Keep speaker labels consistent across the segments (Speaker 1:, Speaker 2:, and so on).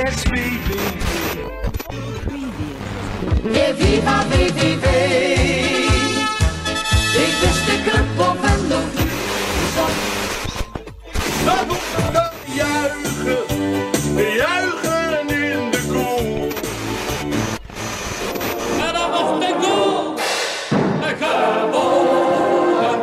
Speaker 1: Yes, VVV.
Speaker 2: Viva VVV. Ik wist de club op en nog niet.
Speaker 1: Dan moeten we juichen, juichen in de koel.
Speaker 3: En dan was de goal. Gewonnen.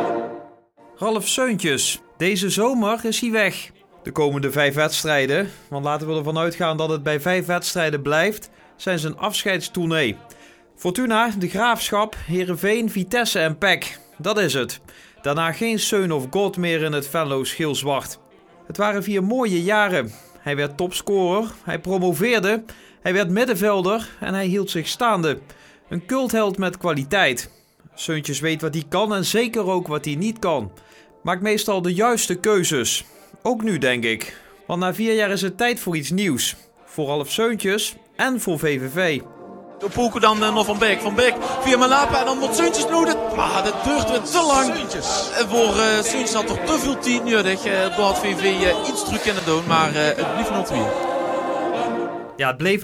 Speaker 4: Ralf Seuntjes, deze zomer is hij weg. De komende vijf wedstrijden, want laten we ervan uitgaan dat het bij vijf wedstrijden blijft, zijn zijn afscheidstournee. Fortuna, De Graafschap, Heerenveen, Vitesse en PEC. Dat is het. Daarna geen Seun of God meer in het Venlo scheel-zwart. Het waren vier mooie jaren. Hij werd topscorer, hij promoveerde, hij werd middenvelder en hij hield zich staande. Een cultheld met kwaliteit. Seuntjes weet wat hij kan en zeker ook wat hij niet kan. Maakt meestal de juiste keuzes. Ook nu denk ik. Want na vier jaar is het tijd voor iets nieuws. Voor Ralf Seuntjes en voor VVV.
Speaker 5: Door Poelke dan eh, nog van Beek. Van Beek via Malapa en dan wordt Seuntjes nodig. Maar dat duurt weer te lang. En voor uh, Seuntjes had toch te veel tijd nodig. Uh, door had VV uh, iets terug kunnen doen. Maar uh, het blieft 0-2.
Speaker 4: Ja, het bleef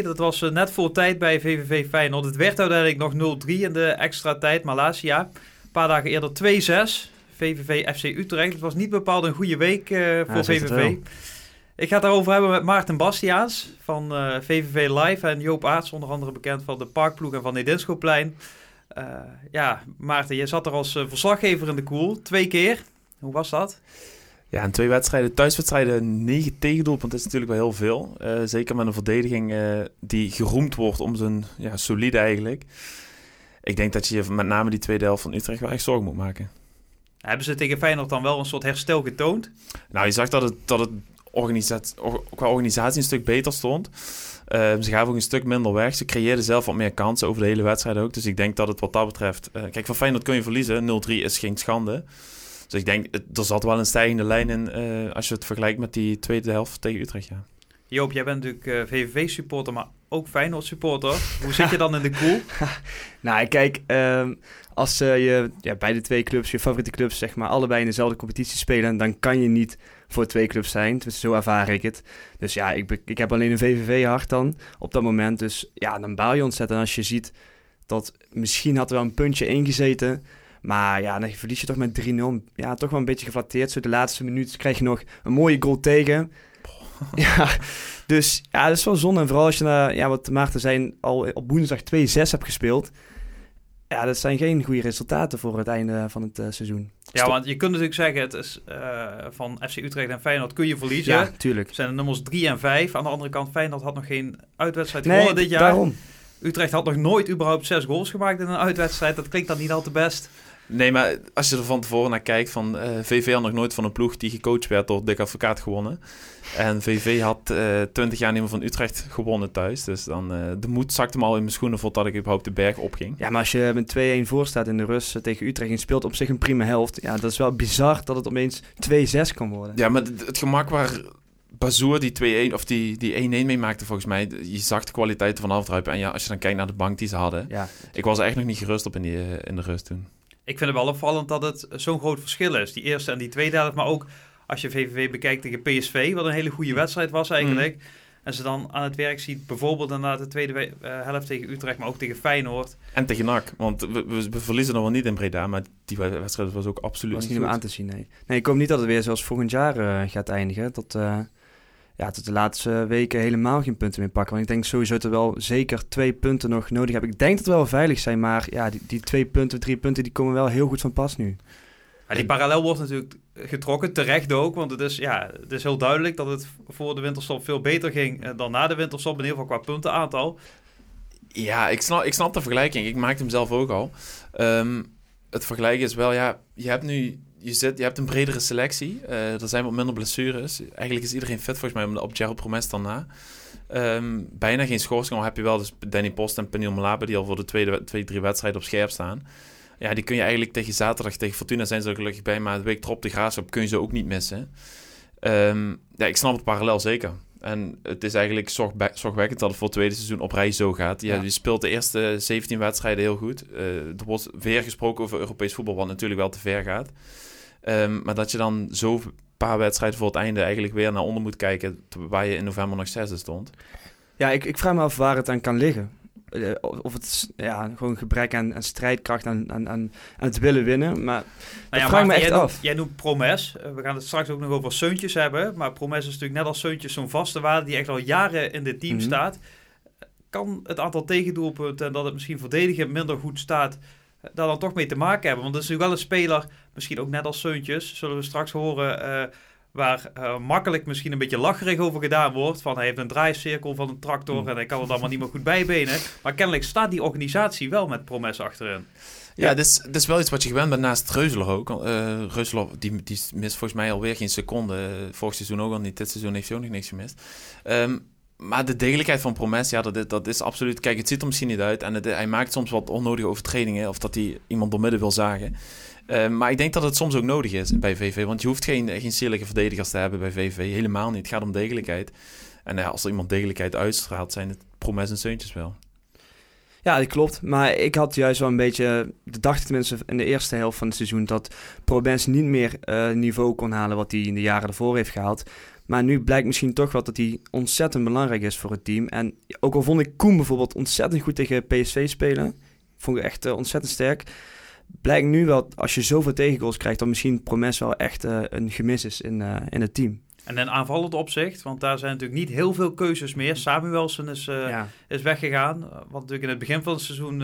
Speaker 4: 0-2. Dat was net voor tijd bij VVV Feyenoord. Het werd uiteindelijk nog 0-3 in de extra tijd. Malasia. Een paar dagen eerder 2-6. VVV FC Utrecht. Het was niet bepaald een goede week uh, voor
Speaker 6: Ja,
Speaker 4: VVV. Ik ga het daarover hebben met Maarten Bastiaans van uh, VVV Live en Joop Aarts, onder andere bekend van de Parkploeg en van Nedinschoplein. Uh, ja, Maarten, je zat er als verslaggever in de koel, twee keer. Hoe was dat?
Speaker 6: Ja, in twee wedstrijden, thuiswedstrijden, negen tegendoelpunten is natuurlijk wel heel veel. Zeker met een verdediging die geroemd wordt om zijn ja, solide eigenlijk. Ik denk dat je met name die tweede helft van Utrecht wel echt zorgen moet maken.
Speaker 4: Hebben ze tegen Feyenoord dan wel een soort herstel getoond?
Speaker 6: Nou, je zag dat het, dat het organisatie, qua organisatie een stuk beter stond. Uh, ze gaven ook een stuk minder weg. Ze creëerden zelf wat meer kansen over de hele wedstrijd ook. Dus ik denk dat het wat dat betreft... Uh, kijk, van Feyenoord kun je verliezen. 0-3 is geen schande. Dus ik denk, er zat wel een stijgende lijn in... Uh, als je het vergelijkt met die tweede helft tegen Utrecht, ja.
Speaker 4: Joop, jij bent natuurlijk VVV-supporter, maar ook Feyenoord-supporter. Hoe zit je dan in de koel?
Speaker 7: nou, kijk, um, als uh, je ja, beide twee clubs, je favoriete clubs, zeg maar, allebei in dezelfde competitie spelen, dan kan je niet voor twee clubs zijn. Dus zo ervaar ik het. Dus ja, ik, ik heb alleen een VVV-hart dan op dat moment. Dus ja, dan baal je ontzettend. En als je ziet dat misschien had er wel een puntje ingezeten. Maar ja, dan verlies je toch met 3-0. Ja, toch wel een beetje geflatteerd. Zo de laatste minuut krijg je nog een mooie goal tegen. ja, dus ja, dat is wel zonde. En vooral als je, na, ja, wat Maarten zei, al op woensdag 2-6 hebt gespeeld. Ja, dat zijn geen goede resultaten voor het einde van het uh, seizoen.
Speaker 4: Ja, Stop. want je kunt natuurlijk zeggen, het is uh, van FC Utrecht en Feyenoord kun je verliezen.
Speaker 7: Ja, tuurlijk.
Speaker 4: zijn de nummers 3 en 5. Aan de andere kant, Feyenoord had nog geen uitwedstrijd
Speaker 7: nee,
Speaker 4: gewonnen dit jaar.
Speaker 7: daarom.
Speaker 4: Utrecht had nog nooit überhaupt zes goals gemaakt in een uitwedstrijd. Dat klinkt dan niet al te best.
Speaker 6: Nee, maar als je er van tevoren naar kijkt, van uh, VV had nog nooit van een ploeg die gecoacht werd door Dick Advocaat gewonnen. En VV had uh, 20 jaar niet meer van Utrecht gewonnen thuis. Dus dan uh, de moed zakte me al in mijn schoenen voordat ik überhaupt de berg opging.
Speaker 7: Ja, maar als je met 2-1 voor staat in de rust tegen Utrecht en speelt op zich een prima helft. Ja, dat is wel bizar dat het opeens 2-6 kan worden.
Speaker 6: Ja, maar het, gemak waar Bazoer die 2-1 of die, die 1-1 meemaakte volgens mij. Je zag de kwaliteiten van afdruipen. En ja, als je dan kijkt naar de bank die ze hadden.
Speaker 7: Ja.
Speaker 6: Ik was er echt nog niet gerust op in, die, in de rust toen.
Speaker 4: Ik vind het wel opvallend dat het zo'n groot verschil is. Die eerste en die tweede helft. Maar ook als je VVV bekijkt tegen PSV. Wat een hele goede wedstrijd was eigenlijk. Mm. En ze dan aan het werk ziet. Bijvoorbeeld inderdaad de tweede uh, helft tegen Utrecht. Maar ook tegen Feyenoord.
Speaker 6: En tegen NAC. Want we, we, we, verliezen nog wel niet in Breda. Maar die wedstrijd was ook absoluut
Speaker 7: was
Speaker 6: niet
Speaker 7: om aan te zien. Nee. nee, ik hoop niet dat het weer zoals volgend jaar uh, gaat eindigen. Tot, uh, ja, tot de laatste weken helemaal geen punten meer pakken. Want ik denk sowieso dat er wel zeker twee punten nog nodig hebben. Ik denk dat we wel veilig zijn. Maar ja, die, die twee punten, drie punten, die komen wel heel goed van pas nu.
Speaker 4: Ja, die parallel wordt natuurlijk getrokken, terecht ook. Want het is, ja, het is heel duidelijk dat het voor de winterstop veel beter ging dan na de winterstop. In ieder geval qua puntenaantal.
Speaker 6: Ja, ik snap, ik snap de vergelijking. Ik maakte hem zelf ook al. Um, het vergelijken is wel, ja, je hebt nu... Je, zit, je hebt een bredere selectie. Uh, er zijn wat minder blessures. Eigenlijk is iedereen fit volgens mij op Gerald Promes dan na. Um, bijna geen schorsing. Al heb je wel dus Danny Post en Peniel Malabe... die al voor de tweede, twee, drie wedstrijden op scherp staan. Ja, die kun je eigenlijk tegen zaterdag, tegen Fortuna zijn ze er gelukkig bij, maar de week erop de Graafschap kun je ze ook niet missen. Um, ja, ik snap het parallel zeker. En het is eigenlijk zorgwekkend dat het voor het tweede seizoen op rij zo gaat. Ja, ja. Je speelt de eerste 17 wedstrijden heel goed. Uh, er wordt weer gesproken over Europees voetbal, wat natuurlijk wel te ver gaat. Um, maar dat je dan zo paar wedstrijden voor het einde eigenlijk weer naar onder moet kijken... waar je in november nog zesde stond.
Speaker 7: Ja, ik, ik vraag me af waar het aan kan liggen. Eh, of het ja, gewoon gebrek aan, aan strijdkracht, aan, aan, aan, aan het willen winnen. Maar
Speaker 4: Nou ja,
Speaker 7: vraag me echt
Speaker 4: jij
Speaker 7: af.
Speaker 4: Noemt, jij noemt Promes. Eh, we gaan het straks ook nog over Seuntjes hebben. Maar Promes is natuurlijk net als Seuntjes zo'n vaste waarde die echt al jaren in dit team
Speaker 7: Mhm.
Speaker 4: staat. Kan het aantal tegendoelpunten en dat het misschien verdedigend minder goed staat, eh, daar dan toch mee te maken hebben? Want dat is natuurlijk wel een speler, misschien ook net als Seuntjes, zullen we straks horen, waar eh, makkelijk misschien een beetje lacherig over gedaan wordt. Van hij heeft een draaicirkel van een tractor
Speaker 7: Mhm.
Speaker 4: en hij kan het allemaal niet meer goed bijbenen. Maar kennelijk staat die organisatie wel met Promes achterin.
Speaker 6: Ja, dit is, dit is wel iets wat je gewend bent naast Reuzeler ook. Uh, Reuzeler, die, die mist volgens mij alweer geen seconde. Uh, vorig seizoen ook al niet. Dit seizoen heeft hij ook nog niks gemist. Um, maar de degelijkheid van Promes, ja, dat, dat is absoluut... Kijk, het ziet er misschien niet uit. En het, hij maakt soms wat onnodige overtredingen. Of dat hij iemand door midden wil zagen. Uh, maar ik denk dat het soms ook nodig is bij VV. Want je hoeft geen, geen sierlijke verdedigers te hebben bij VV. Helemaal niet. Het gaat om degelijkheid. En ja, als er iemand degelijkheid uitstraalt, zijn het Promes en Seuntjes wel.
Speaker 7: Ja, dat klopt. Maar ik had juist wel een beetje, de dacht tenminste in de eerste helft van het seizoen, dat Probens niet meer uh, niveau kon halen wat hij in de jaren ervoor heeft gehaald. Maar nu blijkt misschien toch wel dat hij ontzettend belangrijk is voor het team. En ook al vond ik Koen bijvoorbeeld ontzettend goed tegen PSV spelen, vond ik echt ontzettend sterk. Blijkt nu wel, als je zoveel tegengoals krijgt, dat misschien Promes wel echt uh, een gemis is in, in het team.
Speaker 4: En in aanvallend opzicht, want daar zijn natuurlijk niet heel veel keuzes meer. Samuelsen is, uh, ja. is weggegaan. Wat natuurlijk in het begin van het seizoen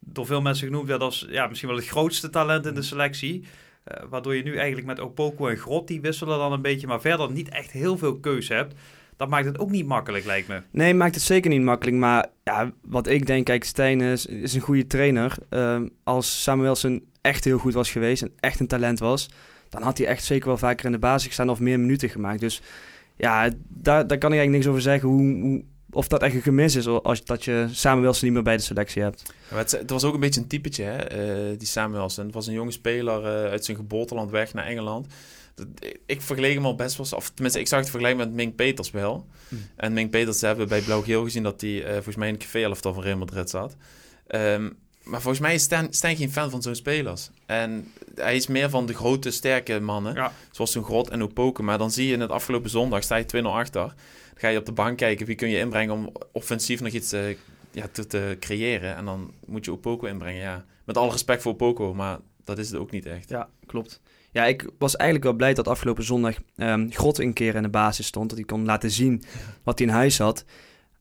Speaker 4: door veel mensen genoemd werd als ja, misschien wel het grootste talent in de selectie. Uh, waardoor je nu eigenlijk met Opoko en Grot, die wisselen dan een beetje, maar verder niet echt heel veel keuze hebt. Dat maakt het ook niet makkelijk, lijkt me.
Speaker 7: Nee, maakt het zeker niet makkelijk. Maar ja, wat ik denk, kijk, Stijn is, is een goede trainer. als Samuelsen echt heel goed was geweest en echt een talent was dan had hij echt zeker wel vaker in de basis gestaan of meer minuten gemaakt. Dus ja, daar, daar kan ik eigenlijk niks over zeggen hoe, hoe, of dat echt een gemis is als dat je Samuelsen niet meer bij de selectie hebt.
Speaker 6: Ja, het, het, was ook een beetje een typetje, hè, uh, die Samuelsen. Het was een jonge speler uh, uit zijn geboorteland weg naar Engeland. Ik vergeleek hem al best wel, of tenminste, ik zag het vergelijken met Mink Peters wel. Mm. En Mink Peters hebben we bij Blauw-Geel gezien dat hij uh, volgens mij in het café-elftal van Real Madrid zat. Um, maar volgens mij is Stijn, Stijn geen fan van zo'n spelers. En hij is meer van de grote, sterke mannen.
Speaker 4: Ja.
Speaker 6: Zoals zo'n Grot en Opoken. Maar dan zie je in het afgelopen zondag, sta je 2-0 achter. Dan ga je op de bank kijken, wie kun je inbrengen om offensief nog iets uh, ja, te, te, creëren. En dan moet je Opoko inbrengen, ja. Met alle respect voor Opoko, maar dat is het ook niet echt.
Speaker 7: Ja, klopt. Ja, ik was eigenlijk wel blij dat afgelopen zondag um, Grot een keer in de basis stond. Dat hij kon laten zien wat hij in huis had.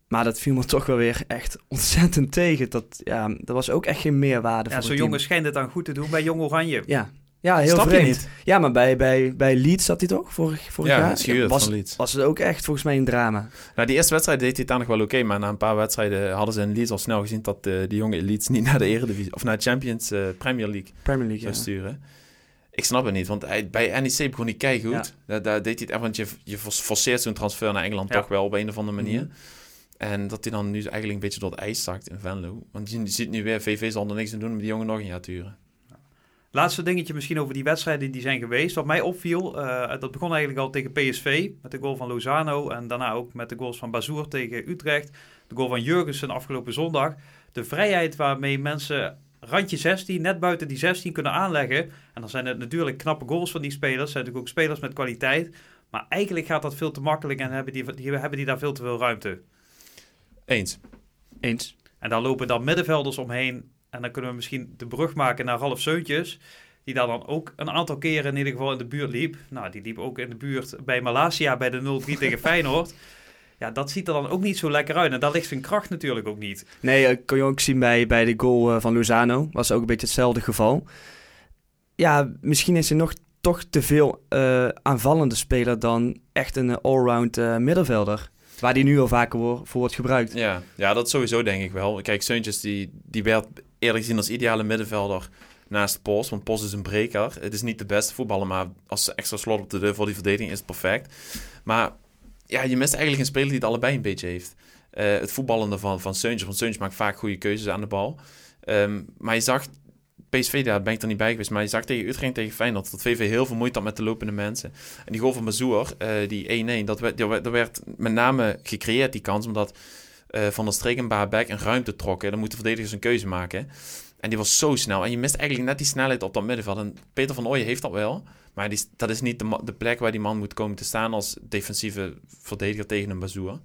Speaker 7: Maar dat viel me toch wel weer echt ontzettend tegen. Dat, ja, dat was ook echt geen meerwaarde
Speaker 4: ja,
Speaker 7: voor
Speaker 4: zo'n jongen schijnt het dan goed te doen bij Jong Oranje.
Speaker 7: Ja, ja heel
Speaker 6: Snap
Speaker 7: vreemd.
Speaker 6: Je niet?
Speaker 7: Ja, maar bij, bij, bij Leeds zat hij toch vorig, vorig
Speaker 6: ja,
Speaker 7: jaar?
Speaker 6: Schuurt
Speaker 7: was,
Speaker 6: van Leeds.
Speaker 7: was het ook echt volgens mij een drama.
Speaker 6: Nou, die eerste wedstrijd deed hij het daar nog wel oké. Okay, maar na een paar wedstrijden hadden ze in Leeds al snel gezien... dat uh, die jonge Leeds niet naar de Eredivisie... of naar de Champions uh, Premier League,
Speaker 7: Premier League
Speaker 6: zou
Speaker 7: ja.
Speaker 6: sturen. Ik snap het niet, want hij, bij NEC begon hij keigoed. Ja. Daar, daar deed hij het echt, want je, je forceert zo'n transfer naar Engeland ja. toch wel op een of andere manier. Mm -hmm. En dat hij dan nu eigenlijk een beetje door het ijs zakt in Venlo. Want je ziet nu weer, VV zal er niks aan doen om die jongen nog een jaar te huren.
Speaker 4: Laatste dingetje misschien over die wedstrijden die zijn geweest. Wat mij opviel, uh, dat begon eigenlijk al tegen PSV met de goal van Lozano. En daarna ook met de goals van Bazoer tegen Utrecht. De goal van Jurgensen afgelopen zondag. De vrijheid waarmee mensen randje 16, net buiten die 16 kunnen aanleggen. En dan zijn het natuurlijk knappe goals van die spelers. zijn natuurlijk ook spelers met kwaliteit. Maar eigenlijk gaat dat veel te makkelijk en hebben die, die, hebben die daar veel te veel ruimte.
Speaker 6: Eens.
Speaker 7: Eens.
Speaker 4: En daar lopen dan middenvelders omheen. En dan kunnen we misschien de brug maken naar Ralf Seuntjes. Die daar dan ook een aantal keren in ieder geval in de buurt liep. Nou, die liep ook in de buurt bij Malasia bij de 0-3 tegen Feyenoord. Ja, dat ziet er dan ook niet zo lekker uit. En daar ligt zijn kracht natuurlijk ook niet.
Speaker 7: Nee, uh, kon je ook zien bij, bij de goal uh, van Lozano. Was ook een beetje hetzelfde geval. Ja, misschien is hij nog toch te veel uh, aanvallende speler dan echt een allround middenvelder. Waar die nu al vaker voor wordt gebruikt.
Speaker 6: Ja, ja, dat sowieso denk ik wel. Kijk, Seuntjes die, die werd eerlijk gezien als ideale middenvelder naast Post. Want Post is een breker. Het is niet de beste voetballer, maar als extra slot op de deur voor die verdediging is het perfect. Maar ja, je mist eigenlijk een speler die het allebei een beetje heeft. Uh, het voetballende van, van Seuntjes. Want Seuntjes maakt vaak goede keuzes aan de bal. Um, maar je zag... PSV, daar ben ik er niet bij geweest. Maar je zag tegen Utrecht tegen Feyenoord dat VV heel veel moeite had met de lopende mensen. En die goal van Bazoer, uh, die 1-1, dat werd, dat werd met name gecreëerd, die kans, omdat uh, Van der Streek en een ruimte trokken. Dan moeten verdedigers een keuze maken. En die was zo snel. En je mist eigenlijk net die snelheid op dat middenveld. En Peter van Ooyen heeft dat wel. Maar dat is niet de, de plek waar die man moet komen te staan als defensieve verdediger tegen een Bazoer.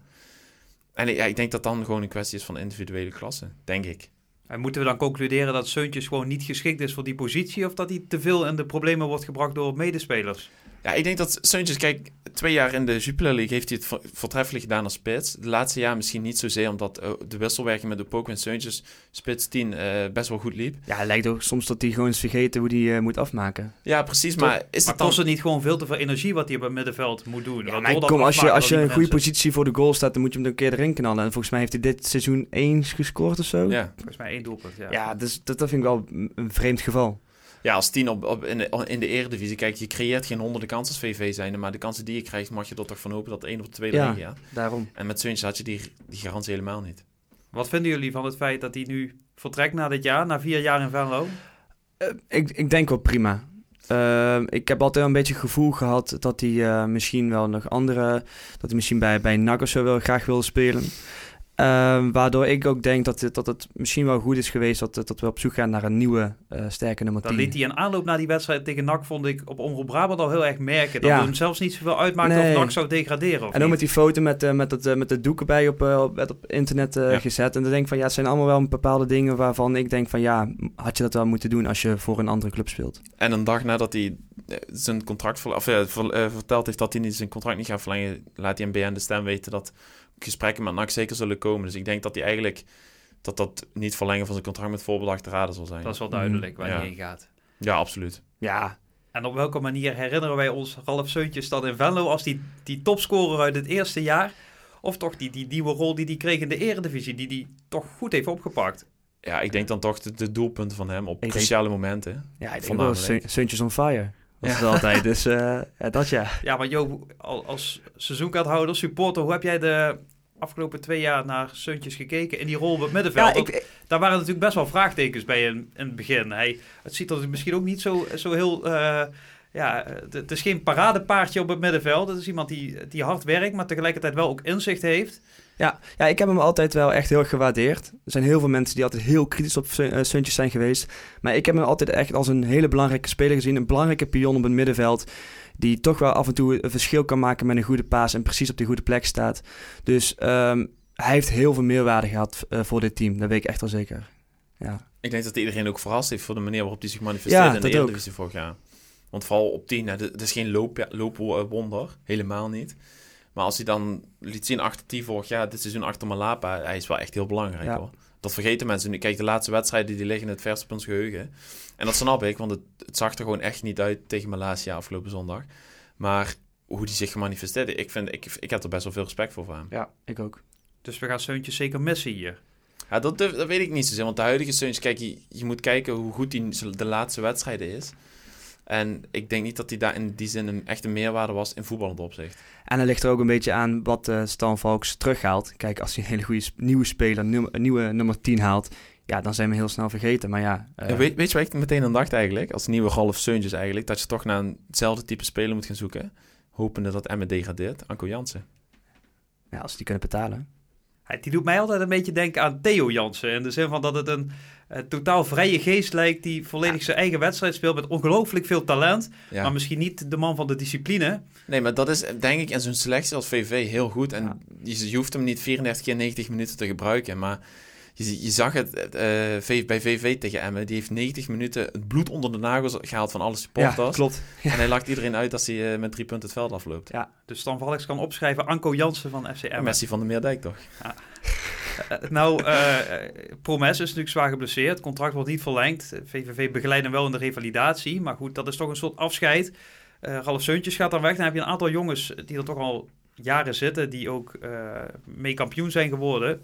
Speaker 6: En ik denk dat dan gewoon een kwestie is van individuele klasse, denk ik.
Speaker 4: En moeten we dan concluderen dat Seuntjes gewoon niet geschikt is voor die positie? Of dat hij te veel in de problemen wordt gebracht door medespelers?
Speaker 6: Ja, ik denk dat Seuntjes, kijk, twee jaar in de Jupiler League heeft hij het vo- voortreffelijk gedaan als spits. De laatste jaar misschien niet zozeer, omdat eh, de wisselwerking met de Poco en Seuntjes, spits 10, eh, best wel goed liep.
Speaker 7: Ja, het lijkt ook soms dat hij gewoon is vergeten hoe hij moet afmaken.
Speaker 6: Ja, precies, maar is
Speaker 4: Maar
Speaker 6: het dan...
Speaker 4: kost het niet gewoon veel te veel energie wat hij op het middenveld moet doen?
Speaker 7: Ja, maar kom, als je, als je een goede positie voor de goal staat, dan moet je hem er een keer erin knallen. En volgens mij heeft hij dit seizoen één gescoord of zo.
Speaker 6: Ja.
Speaker 4: Volgens mij één doelpunt, ja.
Speaker 7: Ja, dus dat, dat vind ik wel een vreemd geval.
Speaker 6: Ja, als tien op, op, in, de, in de eredivisie. Kijk, je creëert geen honderden kansen als VV zijn. Maar de kansen die je krijgt, mag je er toch van hopen dat één of twee
Speaker 7: Ja.
Speaker 6: erin gaat.
Speaker 7: Daarom.
Speaker 6: En met Suntjes had je die, die garantie helemaal niet.
Speaker 4: Wat vinden jullie van het feit dat hij nu vertrekt na dit jaar, na vier jaar in Venlo?
Speaker 7: Eh, ik, ik denk wel prima. Eh, ik heb altijd een beetje het gevoel gehad dat hij eh, misschien wel nog andere... Dat hij misschien bij, bij NAC of zo wel graag wilde spelen. Eh, waardoor ik ook denk dat het, dat het misschien wel goed is geweest dat, dat we op zoek gaan naar een nieuwe eh, sterke nummer
Speaker 4: Dan
Speaker 7: 10.
Speaker 4: liet hij een aanloop naar die wedstrijd tegen NAC, vond ik op Omroep Brabant al heel erg merken. Dat
Speaker 7: Ja.
Speaker 4: het hem zelfs niet zoveel uitmaakte
Speaker 7: Nee.
Speaker 4: of NAC zou degraderen. Of
Speaker 7: En ook met die foto met, eh, met, het, eh, met de doeken bij op, eh, op, werd op internet eh,
Speaker 6: Ja.
Speaker 7: gezet. En dan denk ik van ja, het zijn allemaal wel bepaalde dingen waarvan ik denk van ja, had je dat wel moeten doen als je voor een andere club speelt.
Speaker 6: En een dag nadat hij eh, zijn contract of, eh, eh, verteld heeft dat hij niet zijn contract niet gaat verlengen, laat hij een BN de stem weten dat gesprekken met NAC zeker zullen komen. Dus ik denk dat hij eigenlijk dat dat niet verlengen van zijn contract met voorbedachte raden zal zijn.
Speaker 4: Dat is wel duidelijk waar
Speaker 6: Ja.
Speaker 4: hij heen gaat.
Speaker 6: Ja, absoluut.
Speaker 7: Ja,
Speaker 4: En op welke manier herinneren wij ons Ralf Seuntjes dan in Venlo als die, die topscorer uit het eerste jaar? Of toch die, die nieuwe rol die hij kreeg in de eredivisie, die hij toch goed heeft opgepakt?
Speaker 6: Ja, ik denk dan toch de, de doelpunten van hem op cruciale momenten.
Speaker 7: ja ik denk Suntjes on fire. Was
Speaker 6: Ja.
Speaker 7: het altijd. Dus eh, ja, dat ja.
Speaker 4: Ja, maar Jo, al- als seizoenkaarthouder, supporter, hoe heb jij de afgelopen twee jaar naar Seuntjes gekeken in die rol op het middenveld?
Speaker 7: Ja,
Speaker 4: Ook-
Speaker 7: ik,
Speaker 4: daar waren natuurlijk best wel vraagtekens bij in, in het begin. Hij, het ziet er misschien ook niet zo, zo heel... eh, ja, het, is geen paradepaardje op het middenveld. Het is iemand die, die hard werkt, maar tegelijkertijd wel ook inzicht heeft.
Speaker 7: Ja, ja, ik heb hem altijd wel echt heel erg gewaardeerd. Er zijn heel veel mensen die altijd heel kritisch op eh, Suntjes zijn geweest. Maar ik heb hem altijd echt als een hele belangrijke speler gezien. Een belangrijke pion op het middenveld. Die toch wel af en toe een verschil kan maken met een goede paas. En precies op de goede plek staat. Dus ehm, hij heeft heel veel meerwaarde gehad eh, voor dit team. Dat weet ik echt wel zeker. Ja,
Speaker 6: Ik denk dat iedereen ook verrast heeft voor de manier waarop hij zich manifesteerde
Speaker 7: Ja,
Speaker 6: in de. Eredivisie vorig jaar. Want vooral op 10, nou, het is geen loop, loopwonder, helemaal niet. Maar als hij dan liet zien achter 10 vorig jaar, dit seizoen achter Malapa, hij is wel echt heel belangrijk
Speaker 7: Ja.
Speaker 6: hoor. Dat vergeten mensen nu. Kijk, de laatste wedstrijden die liggen in het verste op ons geheugen. En dat snap ik, want het, het zag er gewoon echt niet uit tegen Malasia afgelopen zondag. Maar hoe die zich gemanifesteerde, ik, vind, ik, ik heb er best wel veel respect voor voor hem.
Speaker 7: ja ik ook.
Speaker 4: Dus we gaan Seuntjes zeker missen hier.
Speaker 6: Ja, dat, dat weet ik niet zozeer. Want de huidige Suns, kijk, je, je moet kijken hoe goed hij de laatste wedstrijden is. En ik denk niet dat hij daar in die zin een echte meerwaarde was in voetballend opzicht.
Speaker 7: En dan ligt er ook een beetje aan wat eh Stan Valks terughaalt. Kijk, als hij een hele goede nieuwe speler, een nieuwe nummer 10 haalt... Ja, dan zijn we heel snel vergeten. Maar ja, eh,
Speaker 6: Ja, weet, weet je waar ik meteen aan dacht eigenlijk? Als nieuwe Ralf Seuntjes eigenlijk. Dat je toch naar eenzelfde type speler moet gaan zoeken. Hopende dat Emmen degradeert. Anko Jansen.
Speaker 7: ja, als ze die kunnen betalen.
Speaker 4: Die doet mij altijd een beetje denken aan Theo Jansen. In de zin van dat het een eh, totaal vrije geest lijkt die volledig zijn eigen wedstrijd speelt met ongelooflijk veel talent.
Speaker 6: Ja.
Speaker 4: Maar misschien niet de man van de discipline.
Speaker 6: Nee, maar dat is denk ik in zo'n selectie als VV heel goed. En
Speaker 7: Ja.
Speaker 6: je, je hoeft hem niet 34 keer 90 minuten te gebruiken. Maar je, je zag het eh, bij VV tegen Emmen. Die heeft 90 minuten het bloed onder de nagels gehaald van alle
Speaker 7: Ja,
Speaker 6: supporters.
Speaker 7: klopt.
Speaker 6: En hij lacht iedereen uit als hij eh, met drie punten het veld afloopt.
Speaker 7: Ja,
Speaker 4: Dus Stan Valks kan opschrijven Anko Jansen van FC Emmen.
Speaker 6: Messi van de Meerdijk toch?
Speaker 4: Eh, nou, eh eh, Promes is natuurlijk zwaar geblesseerd. Het contract wordt niet verlengd. VVV begeleidt hem wel in de revalidatie. Maar goed, dat is toch een soort afscheid. Eh Ralf Seuntjes gaat dan weg. Dan heb je een aantal jongens die er toch al jaren zitten. Die ook eh, mee kampioen zijn geworden.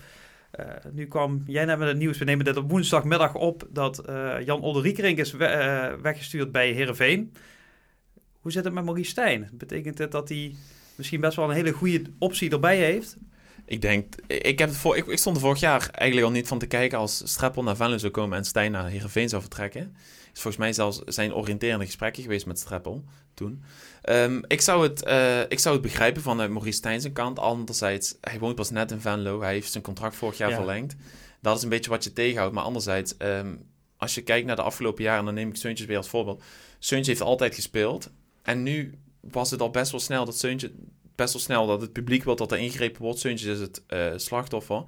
Speaker 4: Eh, nu kwam jij net met het nieuws. We nemen dit op woensdagmiddag op. Dat eh, Jan Olderiekerink is eh, weggestuurd bij Heerenveen. Hoe zit het met Maurice Stijn? Betekent dit dat hij misschien best wel een hele goede optie erbij heeft?
Speaker 6: Ik denk, ik, heb het voor, ik, stond er vorig jaar eigenlijk al niet van te kijken als Streppel naar Venlo zou komen en Stijn naar Heerenveen zou vertrekken. Is volgens mij zelfs zijn oriënterende gesprekken geweest met Streppel toen. Ehm, ik, zou het, eh, ik zou het begrijpen vanuit Maurice Stijn zijn kant. Anderzijds, hij woont pas net in Venlo. Hij heeft zijn contract vorig jaar
Speaker 7: Ja.
Speaker 6: verlengd. Dat is een beetje wat je tegenhoudt. Maar anderzijds, ehm, als je kijkt naar de afgelopen jaren, dan neem ik Seuntjes weer als voorbeeld. Seuntjes heeft altijd gespeeld. En nu was het al best wel snel dat Seuntje, best wel snel dat het publiek wil dat er ingrepen wordt. Seuntjes is het eh, slachtoffer.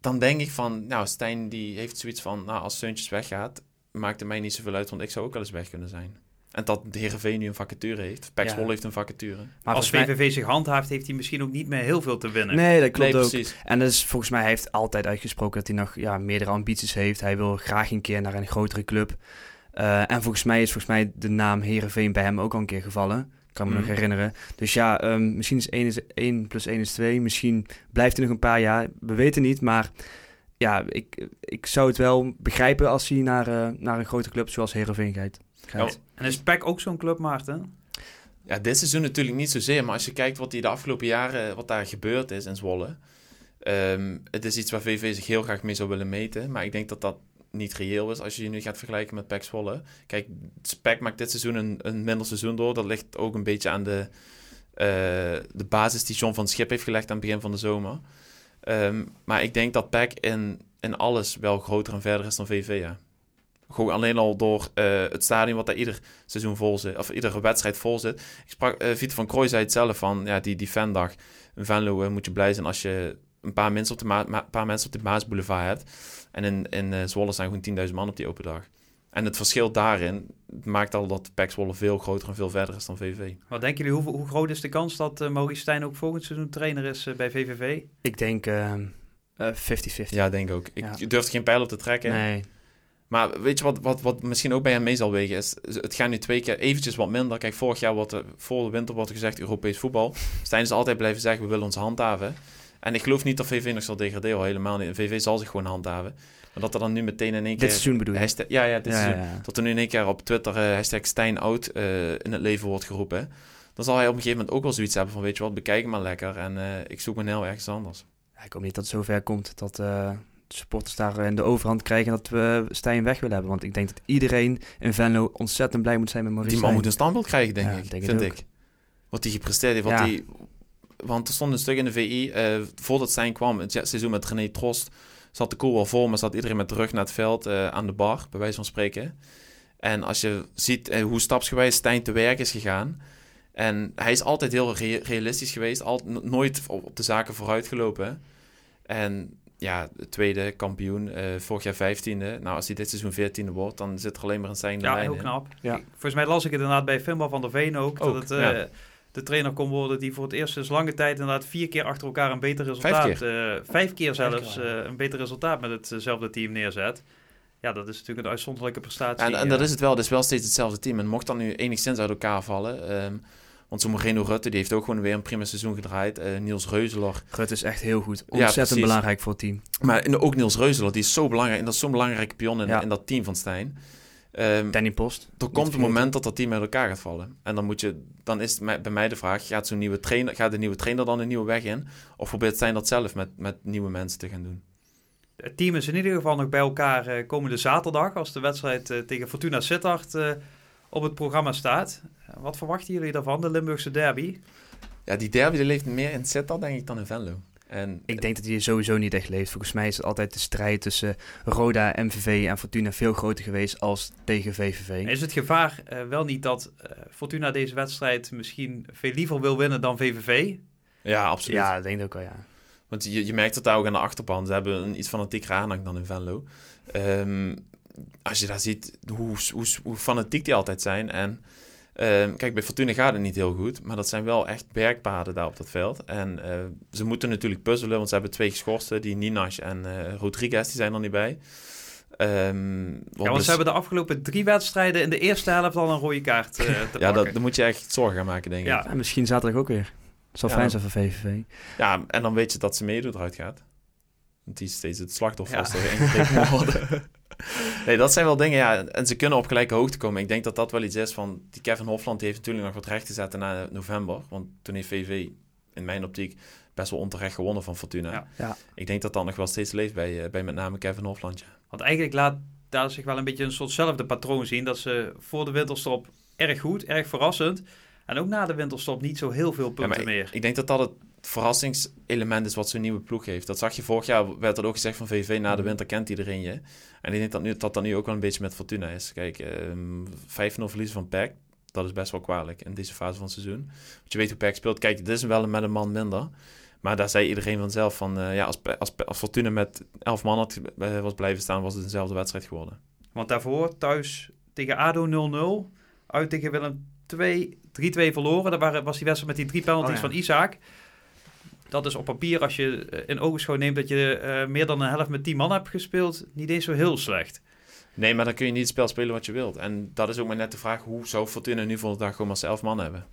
Speaker 6: Dan denk ik van, nou, Stijn die heeft zoiets van, nou, als Seuntjes weggaat, maakt het mij niet zoveel uit, want ik zou ook wel eens weg kunnen zijn. En dat de Heerenveen nu een vacature heeft.
Speaker 7: Ja.
Speaker 6: Zwolle heeft een vacature.
Speaker 7: Maar
Speaker 4: Als
Speaker 7: mij-
Speaker 4: VVV zich handhaaft, heeft hij misschien ook niet meer heel veel te winnen.
Speaker 7: Nee, dat klopt
Speaker 6: nee,
Speaker 7: ook.
Speaker 6: precies.
Speaker 7: En is volgens mij, hij heeft altijd uitgesproken dat hij nog ja, meerdere ambities heeft. Hij wil graag een keer naar een grotere club. Eh, en volgens mij is volgens mij de naam Herenveen bij hem ook al een keer gevallen. Kan me
Speaker 6: Mhm.
Speaker 7: nog herinneren. Dus ja, ehm, misschien is 1, is 1 plus 1 is 2. Misschien blijft hij nog een paar jaar. We weten niet. Maar ja, ik, ik zou het wel begrijpen als hij naar, eh, naar een grote club zoals Herenveen gaat. gaat.
Speaker 4: En is PEC ook zo'n club, Maarten?
Speaker 6: Ja, dit seizoen natuurlijk niet zozeer, maar als je kijkt wat die de afgelopen jaren, wat daar gebeurd is in Zwolle. ehm, het is iets waar VV zich heel graag mee zou willen meten, maar ik denk dat dat niet reëel is als je je nu gaat vergelijken met PEC Zwolle. Kijk, PEC maakt dit seizoen een, een minder seizoen door. Dat ligt ook een beetje aan de, eh, de basis die John van het Schip heeft gelegd aan het begin van de zomer. Ehm, maar ik denk dat PEC in, in alles wel groter en verder is dan VV. Gewoon alleen al door eh, het stadion wat daar ieder seizoen vol zit, of iedere wedstrijd vol zit. Ik sprak, Vieter van Krooi zei het zelf van, ja, die, die fandag in Venlo eh, moet je blij zijn als je een paar mensen op de, Ma- Ma- paar mensen op de Maasboulevard hebt. En in, in Zwolle zijn gewoon 10.000 man op die open dag. En het verschil daarin maakt al dat PEC Zwolle veel groter en veel verder is dan VV.
Speaker 4: Wat denken jullie, hoe, hoe groot is de kans dat eh, Maurice Stijn ook volgend seizoen trainer is eh, bij VVV?
Speaker 7: Ik denk ehm, eh, 50-50.
Speaker 6: Ja, denk ik ook. Ik
Speaker 7: Ja.
Speaker 6: durf geen pijl op te trekken.
Speaker 7: Nee,
Speaker 6: Maar weet je wat, wat, wat misschien ook bij hem mee zal wegen is... Het gaat nu twee keer eventjes wat minder. Kijk, vorig jaar wordt er, voor de winter wordt er gezegd Europees voetbal. Stijn is altijd blijven zeggen, we willen ons handhaven. En ik geloof niet dat VV nog zal degraderen, helemaal niet. VV zal zich gewoon handhaven. Dat er dan nu meteen in één keer...
Speaker 7: dit seizoen bedoel je?
Speaker 6: hashtag- ja, ja, dit
Speaker 7: Ja,
Speaker 6: seizoen.
Speaker 7: ja, ja.
Speaker 6: Dat er nu in één keer op Twitter eh, hashtag Stijn oud eh, in het leven wordt geroepen. Dan zal hij op een gegeven moment ook wel zoiets hebben van... Weet je wat, bekijk maar lekker. En eh, ik zoek me heel ergens anders.
Speaker 7: Ja, ik hoop niet dat het zover komt dat de supporters daar in de overhand krijgen dat we Stijn weg willen hebben. Want ik denk dat iedereen in Venlo ontzettend blij moet zijn met Maurice
Speaker 6: Die man
Speaker 7: Stijn.
Speaker 6: moet een standbeeld krijgen, denk ik.
Speaker 7: denk
Speaker 6: vind ik. Wat hij gepresteerd heeft. Wat hij, want er stond een stuk in de VI. voordat Stijn kwam, het seizoen met René Trost, zat de koel wel vol. Maar zat iedereen met de rug naar het veld eh, aan de bar, bij wijze van spreken. En als je ziet eh, hoe stapsgewijs Stijn te werk is gegaan. En hij is altijd heel re- realistisch geweest. Al, no- nooit op, de zaken vooruitgelopen. En ja, de tweede kampioen, eh, vorig jaar vijftiende. Nou, als hij dit seizoen veertiende wordt, dan zit er alleen maar een stijgende
Speaker 4: Ja, heel
Speaker 6: in.
Speaker 4: knap.
Speaker 7: Ja.
Speaker 4: Volgens mij las ik het inderdaad bij Finbal van der Veen ook.
Speaker 6: Ook,
Speaker 4: dat het eh,
Speaker 6: ja.
Speaker 4: De trainer kon worden die voor het eerst sinds lange tijd inderdaad vier keer achter elkaar een beter resultaat.
Speaker 6: Vijf
Speaker 4: eh, vijf keer zelfs
Speaker 7: keer, ja.
Speaker 4: eh, een beter resultaat met hetzelfde team neerzet. Ja, dat is natuurlijk een uitzonderlijke prestatie.
Speaker 6: En, en dat
Speaker 4: eh.
Speaker 6: is het wel. Het is wel steeds hetzelfde team. En mocht dat nu enigszins uit elkaar vallen... ehm, want zo'n Moreno Rutte, die heeft ook gewoon weer een prima seizoen gedraaid. Eh, Niels Reuzeler.
Speaker 7: Rutte is echt heel goed. Ontzettend belangrijk voor het team.
Speaker 6: Maar en ook Niels Reuzeler, die is zo belangrijk. En dat is zo'n belangrijke pion in,
Speaker 7: Ja.
Speaker 6: in dat team van Stijn. Ehm,
Speaker 7: Danny Post.
Speaker 6: er komt een moment dat dat team uit elkaar gaat vallen. En dan, moet je, dan is bij mij de vraag... Gaat, zo'n nieuwe trainer, gaat de nieuwe trainer dan een nieuwe weg in? Of probeert Stijn dat zelf met, met nieuwe mensen te gaan doen?
Speaker 4: Het team is in ieder geval nog bij elkaar eh, komende zaterdag als de wedstrijd eh, tegen Fortuna Sittard eh, op het programma staat. Wat verwachten jullie daarvan, de Limburgse derby?
Speaker 6: Ja, die derby die leeft meer in Sittard, denk ik, dan in Venlo. En
Speaker 7: Ik denk dat hij sowieso niet echt leeft. Volgens mij is het altijd de strijd tussen Roda, MVV en Fortuna veel groter geweest als tegen VVV.
Speaker 4: Is het gevaar eh, wel niet dat eh, Fortuna deze wedstrijd misschien veel liever wil winnen dan VVV?
Speaker 6: ja, absoluut.
Speaker 7: Ja, dat denk ik ook wel, ja.
Speaker 6: Want je, je merkt het daar ook aan de achterban. Ze hebben een iets fanatiekere aanhang dan in Venlo. Ehm, als je daar ziet hoe, hoe, hoe fanatiek die altijd zijn. En ehm, kijk, bij Fortuna gaat het niet heel goed. Maar dat zijn wel echt bergpaden daar op dat veld. En eh, ze moeten natuurlijk puzzelen. Want ze hebben twee geschorsten. Die Ninas en eh, Rodriguez, die zijn er niet bij. Ehm,
Speaker 4: Ja, want
Speaker 6: dus-
Speaker 4: ze hebben de afgelopen drie wedstrijden in de eerste helft al een rode kaart eh, te
Speaker 6: ja,
Speaker 4: pakken.
Speaker 6: dat, daar moet je echt zorgen gaan maken, denk ik.
Speaker 4: Ja.
Speaker 7: En misschien zaterdag ook weer. Zal
Speaker 6: Ja.
Speaker 7: fijn zijn voor VVV.
Speaker 6: Ja, en dan weet je dat ze meedoet eruit gaat. Want die is steeds het slachtoffer
Speaker 4: Ja.
Speaker 6: als er worden. nee, dat zijn wel dingen, ja. En ze kunnen op gelijke hoogte komen. Ik denk dat dat wel iets is van... Die Kevin Hofland die heeft natuurlijk nog wat recht te zetten na november. Want toen heeft VV in mijn optiek best wel onterecht gewonnen van Fortuna.
Speaker 4: Ja.
Speaker 7: Ja.
Speaker 6: Ik denk dat dat nog wel steeds leeft bij, eh, bij met name Kevin Hofland, ja.
Speaker 4: Want eigenlijk laat daar zich wel een beetje een soortzelfde patroon zien. Dat ze voor de winterstop erg goed, erg verrassend. En ook na de winterstop niet zo heel veel
Speaker 6: Ja,
Speaker 4: punten
Speaker 6: maar ik,
Speaker 4: meer.
Speaker 6: ik denk dat dat het verrassingselement is wat zo'n nieuwe ploeg heeft. Dat zag je vorig jaar, werd er ook gezegd van VV, na
Speaker 4: Mhm.
Speaker 6: de winter kent iedereen je. En ik denk dat nu, dat, dat nu ook wel een beetje met Fortuna is. Kijk, ehm 5-0 verliezen van PEC, dat is best wel kwalijk in deze fase van het seizoen. Want je weet hoe PEC speelt. Kijk, dit is wel met een man minder. Maar daar zei iedereen vanzelf van... eh, ja, als, als, als Fortuna met 11 man had, eh, was blijven staan... was het dezelfde wedstrijd geworden.
Speaker 4: Want daarvoor thuis tegen ADO 0-0. Uit tegen Willem 2, 3-2 verloren. Dat waren, was die wedstrijd met die drie penalties
Speaker 7: Oh ja.
Speaker 4: van Isaac. Dat is op papier, als je eh, in ogenschouw neemt dat je eh, meer dan een helft met 10 man hebt gespeeld, niet eens zo heel slecht.
Speaker 6: Nee, maar dan kun je niet het spel spelen wat je wilt. En dat is ook maar net de vraag... hoe zou Fortuna nu voor de dag gewoon maar 11 man hebben?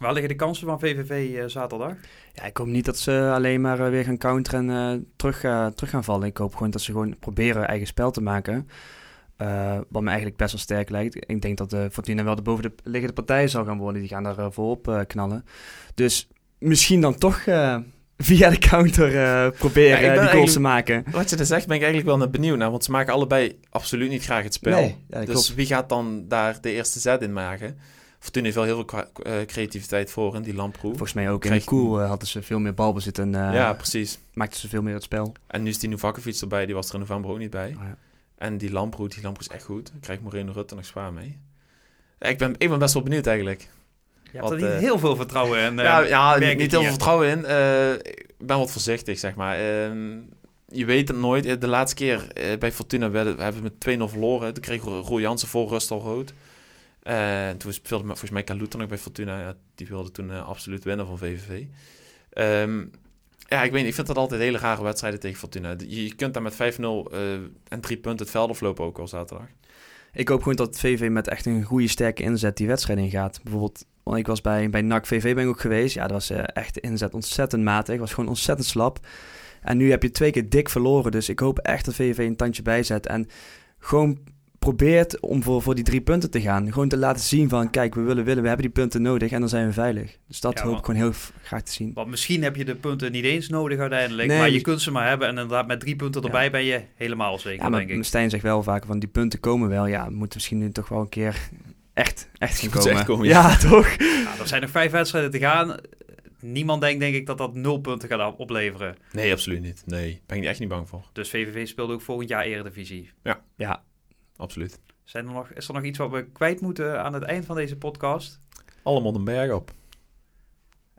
Speaker 4: Waar liggen de kansen van VVV eh, zaterdag?
Speaker 7: Ja, ik hoop niet dat ze alleen maar weer gaan counteren en eh, terug, terug gaan vallen. Ik hoop gewoon dat ze gewoon proberen eigen spel te maken. Eh, wat me eigenlijk best wel sterk lijkt. Ik denk dat de Fortuna wel de boven de liggende partij zal gaan worden. Die gaan daar voorop knallen. Dus misschien dan toch eh, via de counter eh, proberen
Speaker 6: Ja,
Speaker 7: eh, die goals te maken.
Speaker 6: Wat je er zegt ben ik eigenlijk wel naar benieuwd naar. Want ze maken allebei absoluut niet graag het spel.
Speaker 7: Nee, ja, dat
Speaker 6: dus
Speaker 7: klopt.
Speaker 6: wie gaat dan daar de eerste zet in maken? Fortuna heeft wel heel veel creativiteit voor in die lamproe.
Speaker 7: Volgens mij ook in
Speaker 6: Krijg-
Speaker 7: de koel hadden ze veel meer balbezit en
Speaker 6: ja, precies.
Speaker 7: maakten ze veel meer het spel.
Speaker 6: En nu is die Novakovic erbij. Die was er in november ook niet bij.
Speaker 7: Oh, ja.
Speaker 6: En die lamproe, die lamproe is echt goed. Daar krijgt Moreno Rutte nog zwaar mee. Ik, ben, ik ben best wel benieuwd eigenlijk.
Speaker 4: Je hebt
Speaker 6: Wat,
Speaker 4: er niet
Speaker 6: eh,
Speaker 4: heel veel vertrouwen in. eh,
Speaker 6: ja, ja
Speaker 4: merk
Speaker 6: niet,
Speaker 4: ik
Speaker 6: niet heel veel vertrouwen in. Eh, ik ben wat voorzichtig, zeg maar. Ehm, je weet het nooit. Eh, De laatste keer eh, bij Fortuna werden, we hebben we met 2-0 verloren. Toen kreeg Roel Jansen voor rust al rood. Eh, en toen speelde volgens mij Kaluta nog bij Fortuna. Ja, die wilde toen eh, absoluut winnen van VVV. Ehm, ja, ik weet niet. Ik vind dat altijd hele rare wedstrijden tegen Fortuna. Je, je kunt daar met 5-0 eh, en drie punten het veld aflopen ook al zaterdag.
Speaker 7: Ik hoop gewoon dat VV met echt een goede sterke inzet die wedstrijd ingaat. Bijvoorbeeld, want ik was bij, bij NAC VV ben ik ook geweest. Ja, dat was eh, echt de inzet ontzettend matig. was gewoon ontzettend slap. En nu heb je twee keer dik verloren. Dus ik hoop echt dat VV een tandje bijzet. En gewoon probeert om voor, voor die drie punten te gaan. Gewoon te laten zien van, kijk, we willen willen, we hebben die punten nodig en dan zijn we veilig. Dus dat
Speaker 4: Ja,
Speaker 7: hoop ik gewoon heel graag te zien.
Speaker 4: Want misschien heb je de punten niet eens nodig uiteindelijk.
Speaker 7: Nee,
Speaker 4: maar je kunt ze maar hebben. En inderdaad, met drie punten
Speaker 7: Ja.
Speaker 4: erbij ben je helemaal zeker,
Speaker 7: Ja, maar
Speaker 4: denk ik.
Speaker 7: Stijn zegt wel vaker van, die punten komen wel. Ja, we moeten misschien nu toch wel een keer echt, echt komen.
Speaker 6: echt komen,
Speaker 7: ja, toch?
Speaker 4: Nou, er zijn nog vijf wedstrijden te gaan. Niemand denkt, denk ik, dat dat nul punten gaat opleveren.
Speaker 6: Nee, absoluut niet. Nee, ben ik echt niet bang voor.
Speaker 4: Dus VVV speelt ook volgend jaar Eredivisie.
Speaker 7: Ja,
Speaker 6: Absoluut.
Speaker 4: Zijn er nog, is er nog iets wat we kwijt moeten aan het eind van deze podcast?
Speaker 6: Allemaal een berg op.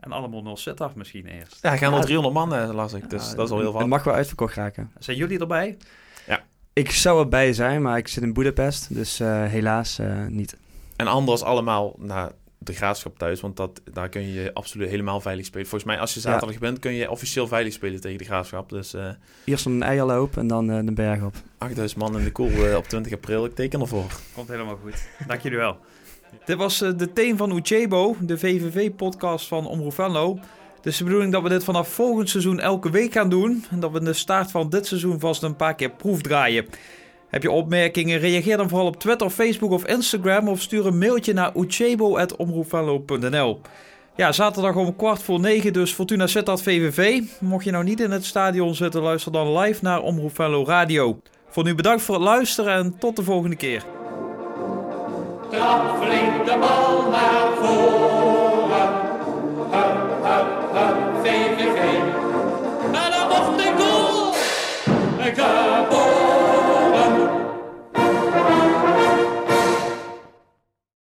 Speaker 4: En allemaal nul sit-af misschien eerst.
Speaker 6: Ja, gaan al
Speaker 7: Ja.
Speaker 6: 300 man, eh, las ik. Dus
Speaker 7: Ja,
Speaker 6: dat is al heel
Speaker 7: Het
Speaker 6: veel.
Speaker 7: mag wel uitverkocht raken.
Speaker 4: Zijn jullie erbij?
Speaker 7: Ik zou erbij zijn, maar ik zit in Boedapest, dus eh, helaas eh, niet.
Speaker 6: En anders allemaal naar de graafschap thuis, want dat, daar kun je absoluut helemaal veilig spelen. Volgens mij, als je zaterdag bent, kun je officieel veilig spelen tegen de graafschap. Dus eh
Speaker 7: Eerst een eierloop en dan eh, de berg op.
Speaker 6: 8000 man in de koel eh, op 20 april, ik teken ervoor.
Speaker 4: Komt helemaal goed. Dank jullie wel. Dit was de theme van Uchebo, de VVV-podcast van Omroep Venlo. Het is de bedoeling dat we dit vanaf volgend seizoen elke week gaan doen. En dat we in de start van dit seizoen vast een paar keer proefdraaien. Heb je opmerkingen? Reageer dan vooral op Twitter, Facebook of Instagram of stuur een mailtje naar uchebo.omroepvenlo.nl. Ja, zaterdag om kwart voor negen dus Fortuna Sittard VVV. Mocht je nou niet in het stadion zitten, luister dan live naar Omroefvello Radio. Voor nu bedankt voor het luisteren en tot de volgende keer.
Speaker 3: Trap flink de bal naar voren. Hup, hup, hup, VVV. En dan mocht de goal. Een.